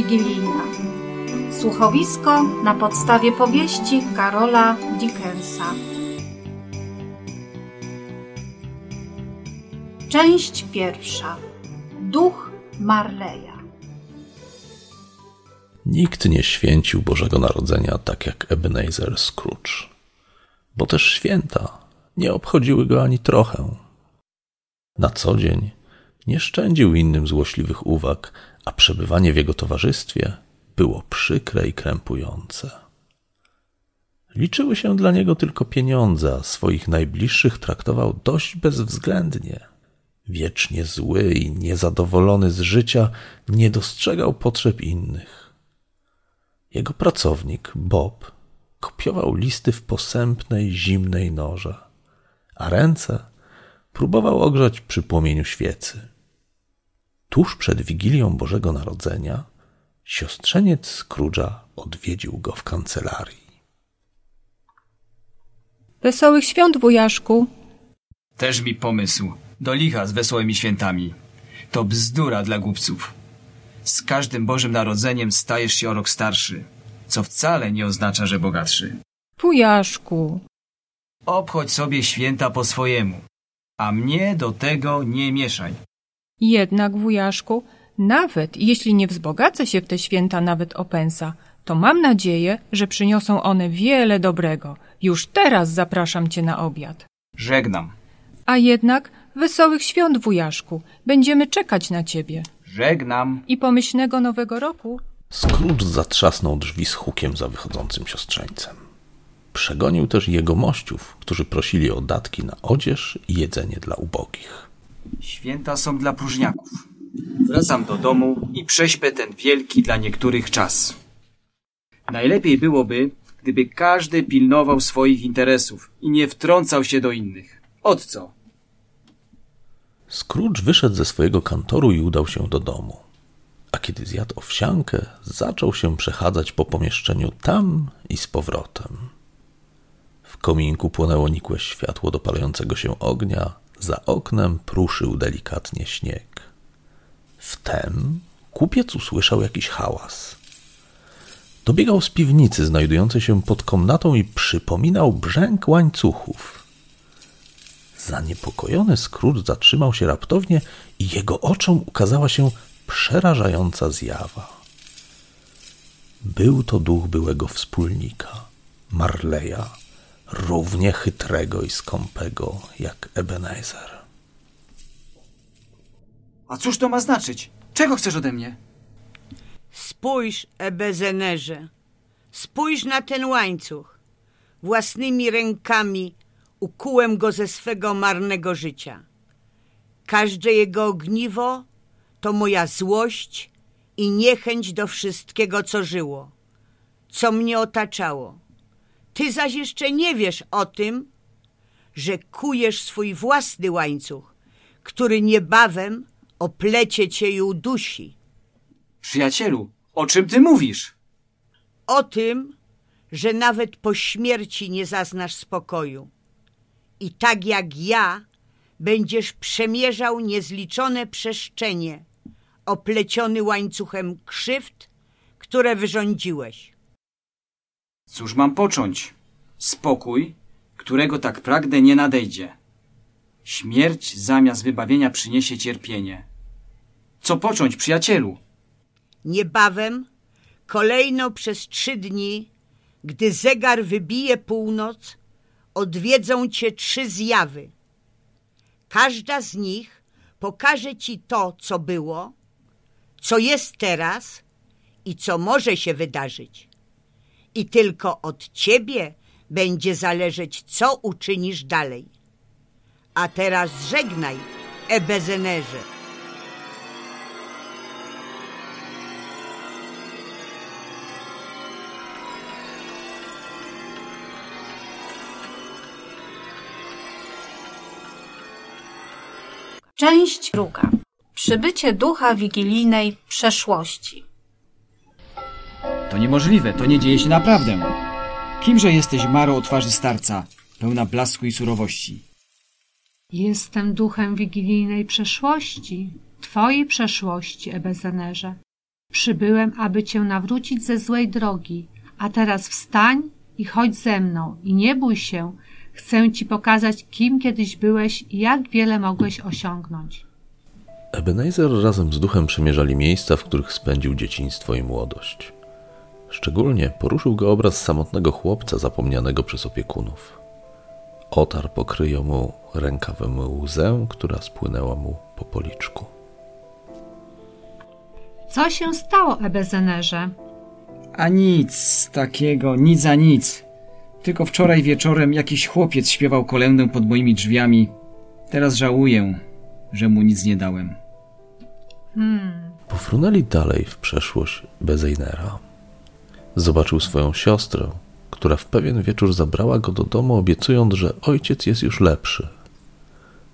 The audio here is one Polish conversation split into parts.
Wigilijna. Słuchowisko na podstawie powieści Karola Dickensa. Część pierwsza. Duch Marleya. Nikt nie święcił Bożego Narodzenia tak jak Ebenezer Scrooge, bo też święta nie obchodziły go ani trochę. Na co dzień nie szczędził innym złośliwych uwag, a przebywanie w jego towarzystwie było przykre i krępujące. Liczyły się dla niego tylko pieniądze, a swoich najbliższych traktował dość bezwzględnie. Wiecznie zły i niezadowolony z życia, nie dostrzegał potrzeb innych. Jego pracownik, Bob, kopiował listy w posępnej, zimnej norze, a ręce próbował ogrzać przy płomieniu świecy. Tuż przed Wigilią Bożego Narodzenia siostrzeniec Scrooge'a odwiedził go w kancelarii. Wesołych świąt, wujaszku. Też mi pomysł. Do licha z wesołymi świętami. To bzdura dla głupców. Z każdym Bożym Narodzeniem stajesz się o rok starszy, co wcale nie oznacza, że bogatszy. Wujaszku. Obchodź sobie święta po swojemu, a mnie do tego nie mieszaj. Jednak, wujaszku, nawet jeśli nie wzbogacę się w te święta nawet o pensa, to mam nadzieję, że przyniosą one wiele dobrego. Już teraz zapraszam cię na obiad. Żegnam. A jednak wesołych świąt, wujaszku. Będziemy czekać na ciebie. Żegnam. I pomyślnego nowego roku Scrooge zatrzasnął drzwi z hukiem za wychodzącym siostrzeńcem. Przegonił też jego mościów, którzy prosili o datki na odzież i jedzenie dla ubogich. Święta są dla próżniaków. Wracam do domu i prześpę ten wielki dla niektórych czas. Najlepiej byłoby, gdyby każdy pilnował swoich interesów i nie wtrącał się do innych. Od co? Scrooge wyszedł ze swojego kantoru i udał się do domu. A kiedy zjadł owsiankę, zaczął się przechadzać po pomieszczeniu tam i z powrotem. W kominku płonęło nikłe światło dopalającego się ognia, za oknem pruszył delikatnie śnieg. Wtem kupiec usłyszał jakiś hałas. Dobiegał z piwnicy znajdującej się pod komnatą i przypominał brzęk łańcuchów. Zaniepokojony Scrooge zatrzymał się raptownie i jego oczom ukazała się przerażająca zjawa. Był to duch byłego wspólnika, Marleya, równie chytrego i skąpego jak Ebenezer. A cóż to ma znaczyć? Czego chcesz ode mnie? Spójrz, Ebezenerze, spójrz na ten łańcuch. Własnymi rękami ukułem go ze swego marnego życia. Każde jego ogniwo to moja złość i niechęć do wszystkiego, co żyło, co mnie otaczało. Ty zaś jeszcze nie wiesz o tym, że kujesz swój własny łańcuch, który niebawem oplecie cię i udusi. Przyjacielu, o czym ty mówisz? O tym, że nawet po śmierci nie zaznasz spokoju. I tak jak ja, będziesz przemierzał niezliczone przestrzenie, opleciony łańcuchem krzywd, które wyrządziłeś. Cóż mam począć? Spokój, którego tak pragnę, nie nadejdzie. Śmierć zamiast wybawienia przyniesie cierpienie. Co począć, przyjacielu? Niebawem, kolejno przez trzy dni, gdy zegar wybije północ, odwiedzą cię trzy zjawy. Każda z nich pokaże ci to, co było, co jest teraz i co może się wydarzyć. I tylko od ciebie będzie zależeć, co uczynisz dalej. A teraz żegnaj, Ebezenerze. Część druga. Przybycie ducha wigilijnej przeszłości. To niemożliwe, to nie dzieje się naprawdę. Kimże jesteś, Maro o twarzy starca, pełna blasku i surowości? Jestem duchem wigilijnej przeszłości, twojej przeszłości, Ebezenerze. Przybyłem, aby cię nawrócić ze złej drogi, a teraz wstań i chodź ze mną i nie bój się. Chcę ci pokazać, kim kiedyś byłeś i jak wiele mogłeś osiągnąć. Ebenezer razem z duchem przemierzali miejsca, w których spędził dzieciństwo i młodość. Szczególnie poruszył go obraz samotnego chłopca zapomnianego przez opiekunów. Otarł pokryją mu rękawem łzę, która spłynęła mu po policzku. Co się stało, Ebezenerze? A nic takiego, nic za nic. Tylko wczoraj wieczorem jakiś chłopiec śpiewał kolędę pod moimi drzwiami. Teraz żałuję, że mu nic nie dałem. Pofrunęli dalej w przeszłość Bezeinera. Zobaczył swoją siostrę, która w pewien wieczór zabrała go do domu, obiecując, że ojciec jest już lepszy.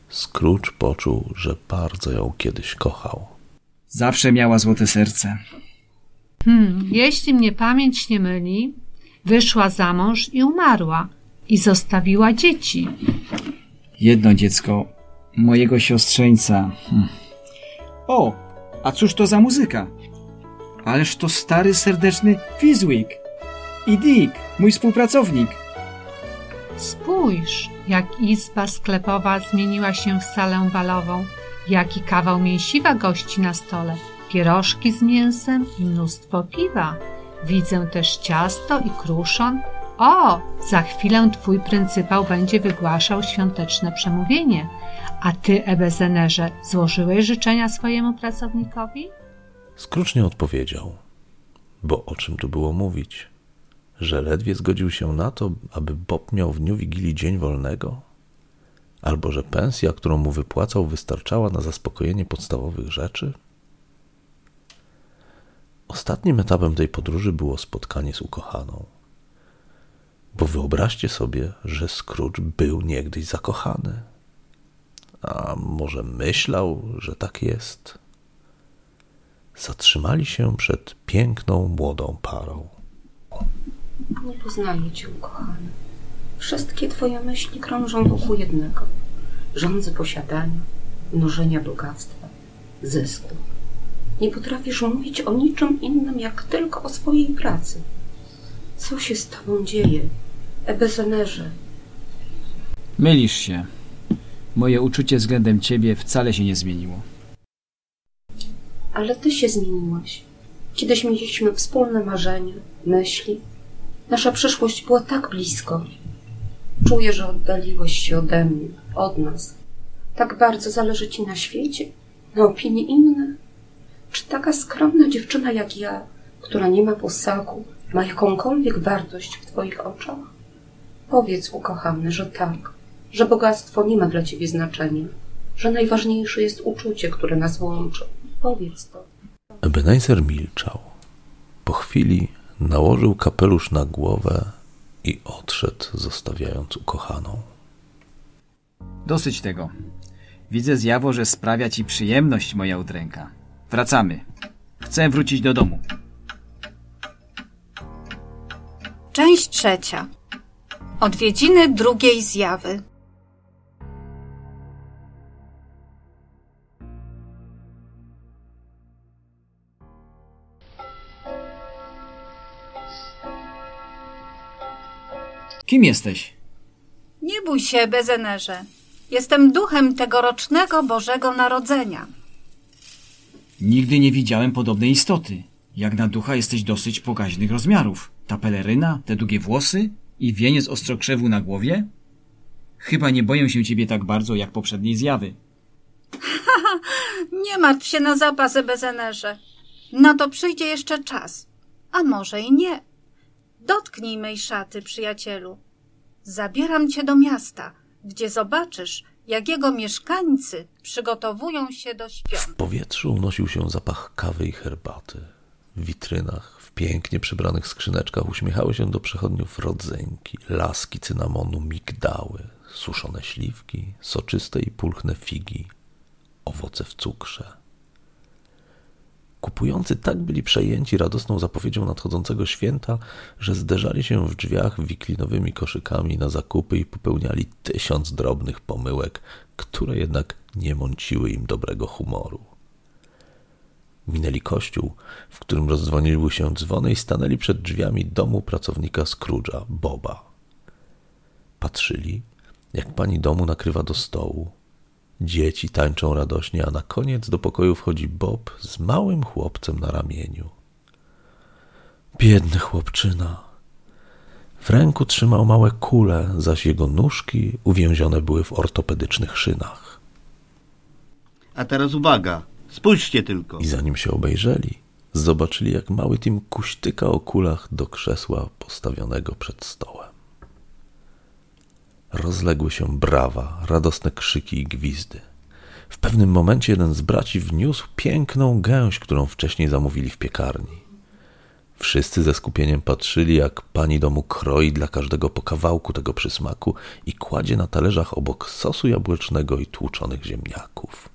Scrooge poczuł, że bardzo ją kiedyś kochał. Zawsze miała złote serce. Hmm, jeśli mnie pamięć nie myli, wyszła za mąż i umarła i zostawiła dzieci. Jedno dziecko mojego siostrzeńca. Hm. O, a cóż to za muzyka? Ależ to stary, serdeczny Fizwick. I Dick, mój współpracownik. Spójrz, jak izba sklepowa zmieniła się w salę balową, jaki kawał mięsiwa gości na stole, pierożki z mięsem i mnóstwo piwa. Widzę też ciasto i kruszon. O, za chwilę twój pryncypał będzie wygłaszał świąteczne przemówienie. A ty, Ebezenerze, złożyłeś życzenia swojemu pracownikowi? Scrooge nie odpowiedział, bo o czym tu było mówić? Że ledwie zgodził się na to, aby Bob miał w dniu Wigilii dzień wolnego? Albo że pensja, którą mu wypłacał, wystarczała na zaspokojenie podstawowych rzeczy? Ostatnim etapem tej podróży było spotkanie z ukochaną. Bo wyobraźcie sobie, że Scrooge był niegdyś zakochany. A może myślał, że tak jest? Zatrzymali się przed piękną, młodą parą. Nie poznaję cię, ukochany. Wszystkie twoje myśli krążą wokół jednego. Rządzy posiadania, mnożenia bogactwa, zysku. Nie potrafisz mówić o niczym innym, jak tylko o swojej pracy. Co się z tobą dzieje, Ebezenerze? Mylisz się. Moje uczucie względem ciebie wcale się nie zmieniło. Ale ty się zmieniłaś. Kiedyś mieliśmy wspólne marzenia, myśli. Nasza przyszłość była tak blisko. Czuję, że oddaliłeś się ode mnie, od nas. Tak bardzo zależy ci na świecie, na opinii innych. Czy taka skromna dziewczyna jak ja, która nie ma posagu, ma jakąkolwiek wartość w twoich oczach? Powiedz, ukochany, że tak, że bogactwo nie ma dla ciebie znaczenia, że najważniejsze jest uczucie, które nas łączy. Powiedz to. Ebenezer milczał. Po chwili nałożył kapelusz na głowę i odszedł, zostawiając ukochaną. Dosyć tego. Widzę zjawo, że sprawia ci przyjemność moja udręka. Wracamy. Chcę wrócić do domu. Część trzecia. Odwiedziny drugiej zjawy. Kim jesteś? Nie bój się, Bezenerze. Jestem duchem tegorocznego Bożego Narodzenia. Nigdy nie widziałem podobnej istoty. Jak na ducha jesteś dosyć pokaźnych rozmiarów. Ta peleryna, te długie włosy i wieniec ostrokrzewu na głowie? Chyba nie boję się ciebie tak bardzo jak poprzedniej zjawy. Nie martw się na zapas, Bezenerze. No to przyjdzie jeszcze czas. A może i nie. Dotknij mej szaty, przyjacielu. Zabieram cię do miasta, gdzie zobaczysz, jak jego mieszkańcy przygotowują się do świąt. W powietrzu unosił się zapach kawy i herbaty. W witrynach, w pięknie przybranych skrzyneczkach uśmiechały się do przechodniów rodzeńki, laski cynamonu, migdały, suszone śliwki, soczyste i pulchne figi, owoce w cukrze. Kupujący tak byli przejęci radosną zapowiedzią nadchodzącego święta, że zderzali się w drzwiach wiklinowymi koszykami na zakupy i popełniali tysiąc drobnych pomyłek, które jednak nie mąciły im dobrego humoru. Minęli kościół, w którym rozdzwoniły się dzwony i stanęli przed drzwiami domu pracownika Scrooge'a, Boba. Patrzyli, jak pani domu nakrywa do stołu. Dzieci tańczą radośnie, a na koniec do pokoju wchodzi Bob z małym chłopcem na ramieniu. Biedny chłopczyna. W ręku trzymał małe kule, zaś jego nóżki uwięzione były w ortopedycznych szynach. A teraz uwaga, spójrzcie tylko. I zanim się obejrzeli, zobaczyli, jak mały Tim kuśtyka o kulach do krzesła postawionego przed stołem. Rozległy się brawa, radosne krzyki i gwizdy. W pewnym momencie jeden z braci wniósł piękną gęś, którą wcześniej zamówili w piekarni. Wszyscy ze skupieniem patrzyli, jak pani domu kroi dla każdego po kawałku tego przysmaku i kładzie na talerzach obok sosu jabłecznego i tłuczonych ziemniaków.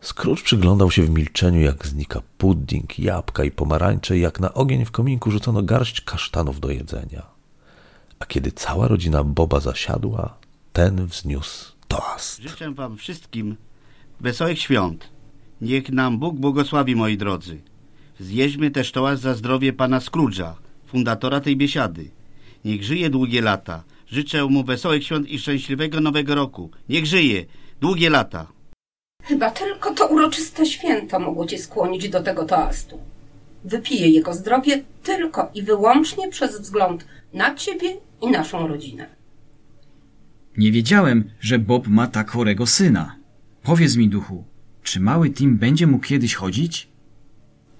Scrooge przyglądał się w milczeniu, jak znika pudding, jabłka i pomarańcze, jak na ogień w kominku rzucono garść kasztanów do jedzenia. A kiedy cała rodzina Boba zasiadła, ten wzniósł toast. Życzę wam wszystkim wesołych świąt. Niech nam Bóg błogosławi, moi drodzy. Zjedźmy też toast za zdrowie pana Scrooge'a, fundatora tej biesiady. Niech żyje długie lata. Życzę mu wesołych świąt i szczęśliwego nowego roku. Niech żyje długie lata. Chyba tylko to uroczyste święto mogło cię skłonić do tego toastu. Wypiję jego zdrowie tylko i wyłącznie przez wzgląd na ciebie i naszą rodzinę. Nie wiedziałem, że Bob ma tak chorego syna. Powiedz mi, duchu, czy mały Tim będzie mógł kiedyś chodzić?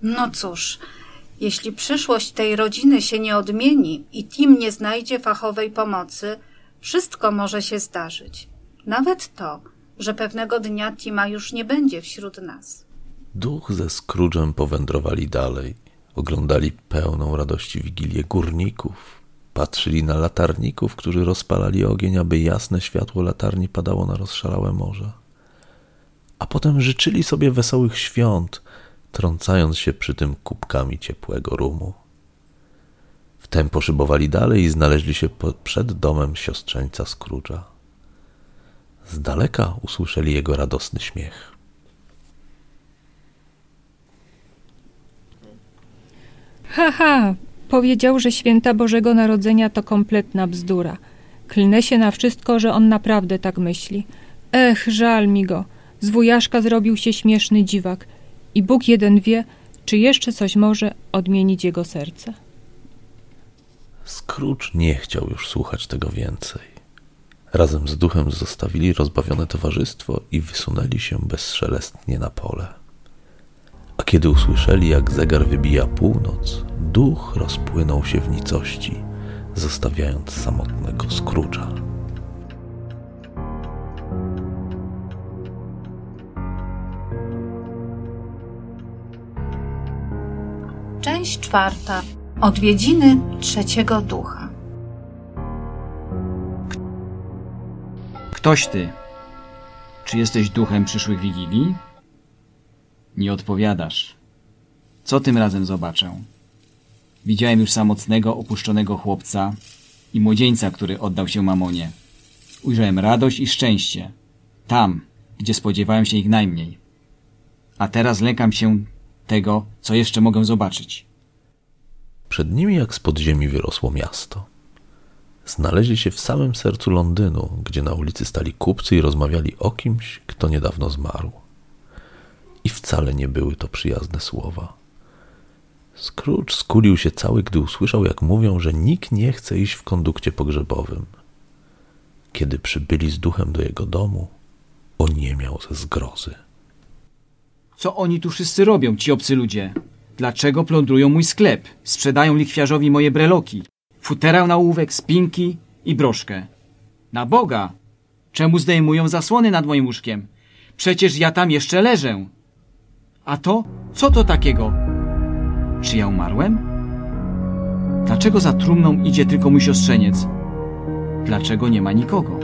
No cóż, jeśli przyszłość tej rodziny się nie odmieni i Tim nie znajdzie fachowej pomocy, wszystko może się zdarzyć. Nawet to, że pewnego dnia Tima już nie będzie wśród nas. Duch ze Scrooge'em powędrowali dalej. Oglądali pełną radości wigilię górników. Patrzyli na latarników, którzy rozpalali ogień, aby jasne światło latarni padało na rozszalałe morze. A potem życzyli sobie wesołych świąt, trącając się przy tym kubkami ciepłego rumu. Wtem poszybowali dalej i znaleźli się przed domem siostrzeńca Scrooge'a. Z daleka usłyszeli jego radosny śmiech. Haha, ha, powiedział, że święta Bożego Narodzenia to kompletna bzdura. Klnę się na wszystko, że on naprawdę tak myśli. Ech, żal mi go. Z wujaszka zrobił się śmieszny dziwak i Bóg jeden wie, czy jeszcze coś może odmienić jego serce. Scrooge nie chciał już słuchać tego więcej. Razem z duchem zostawili rozbawione towarzystwo i wysunęli się bezszelestnie na pole. A kiedy usłyszeli, jak zegar wybija północ, duch rozpłynął się w nicości, zostawiając samotnego Scrooge'a. Część czwarta. Odwiedziny trzeciego ducha. Ktoś ty. Czy jesteś duchem przyszłych wigilii? Nie odpowiadasz. Co tym razem zobaczę? Widziałem już samotnego, opuszczonego chłopca i młodzieńca, który oddał się mamonie. Ujrzałem radość i szczęście. Tam, gdzie spodziewałem się ich najmniej. A teraz lękam się tego, co jeszcze mogę zobaczyć. Przed nimi jak z podziemi wyrosło miasto. Znaleźli się w samym sercu Londynu, gdzie na ulicy stali kupcy i rozmawiali o kimś, kto niedawno zmarł. I wcale nie były to przyjazne słowa. Scrooge skulił się cały, gdy usłyszał, jak mówią, że nikt nie chce iść w kondukcie pogrzebowym. Kiedy przybyli z duchem do jego domu, oniemiał ze zgrozy. Co oni tu wszyscy robią, ci obcy ludzie? Dlaczego plądrują mój sklep? Sprzedają lichwiarzowi moje breloki, futerał na ołówek, spinki i broszkę. Na Boga! Czemu zdejmują zasłony nad moim łóżkiem? Przecież ja tam jeszcze leżę. A to? Co to takiego? Czy ja umarłem? Dlaczego za trumną idzie tylko mój siostrzeniec? Dlaczego nie ma nikogo?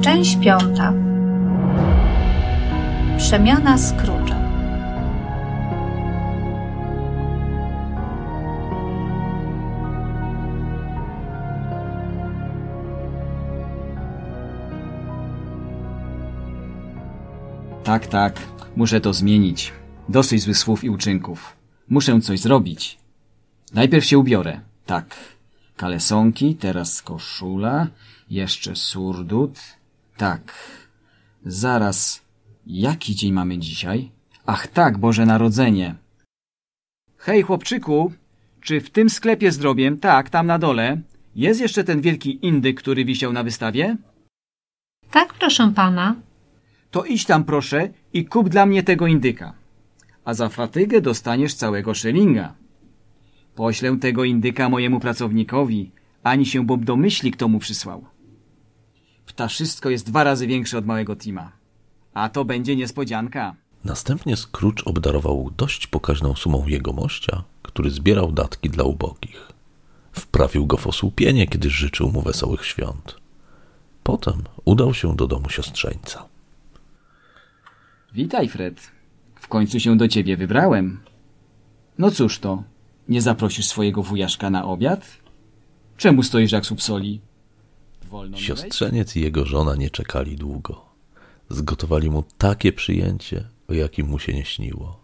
Część piąta. Przemiana Scrooge'a. Tak, tak. Muszę to zmienić. Dosyć złych słów i uczynków. Muszę coś zrobić. Najpierw się ubiorę. Tak. Kalesonki, teraz koszula, jeszcze surdut. Tak. Zaraz. Jaki dzień mamy dzisiaj? Ach tak, Boże Narodzenie. Hej, chłopczyku, czy w tym sklepie z tak, tam na dole, jest jeszcze ten wielki indyk, który wisiał na wystawie? Tak, proszę pana. To idź tam proszę i kup dla mnie tego indyka. A za fatygę dostaniesz całego szylinga. Poślę tego indyka mojemu pracownikowi, ani się Bob domyśli, kto mu przysłał. Ptaszysko jest dwa razy większe od małego Tima. A to będzie niespodzianka. Następnie Scrooge obdarował dość pokaźną sumą jegomościa, który zbierał datki dla ubogich. Wprawił go w osłupienie, kiedy życzył mu wesołych świąt. Potem udał się do domu siostrzeńca. Witaj, Fred. W końcu się do ciebie wybrałem. No cóż to, nie zaprosisz swojego wujaszka na obiad? Czemu stoisz jak słup soli? Wolno? Siostrzeniec i jego żona nie czekali długo. Zgotowali mu takie przyjęcie, o jakim mu się nie śniło.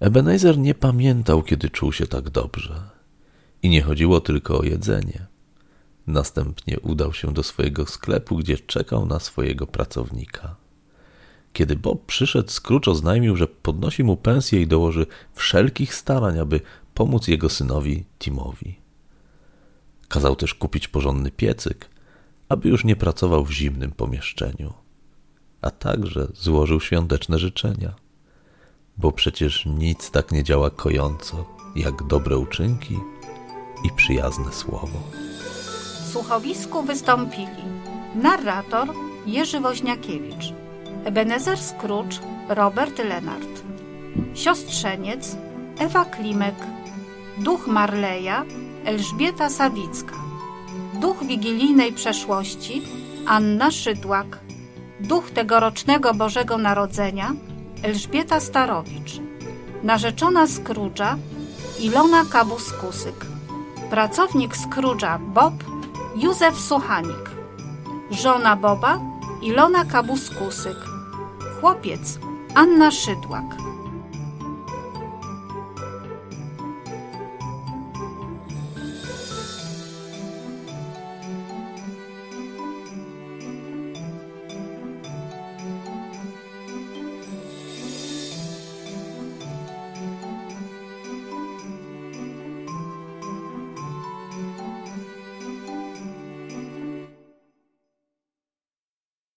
Ebenezer nie pamiętał, kiedy czuł się tak dobrze. I nie chodziło tylko o jedzenie. Następnie udał się do swojego sklepu, gdzie czekał na swojego pracownika. Kiedy Bob przyszedł, Scrooge oznajmił, że podnosi mu pensję i dołoży wszelkich starań, aby pomóc jego synowi Timowi. Kazał też kupić porządny piecyk, aby już nie pracował w zimnym pomieszczeniu, a także złożył świąteczne życzenia, bo przecież nic tak nie działa kojąco jak dobre uczynki i przyjazne słowo. W słuchowisku wystąpili narrator Jerzy Woźniakiewicz, Ebenezer Scrooge Robert Lenart, siostrzeniec Ewa Klimek, duch Marleja Elżbieta Sawicka, duch wigilijnej przeszłości Anna Szydłak, duch tegorocznego Bożego Narodzenia Elżbieta Starowicz, narzeczona Scrooge'a Ilona Kabus-Kusyk, pracownik Scrooge'a Bob Józef Suchanik, żona Boba Ilona Kabus-Kusyk, chłopiec Anna Szydłak,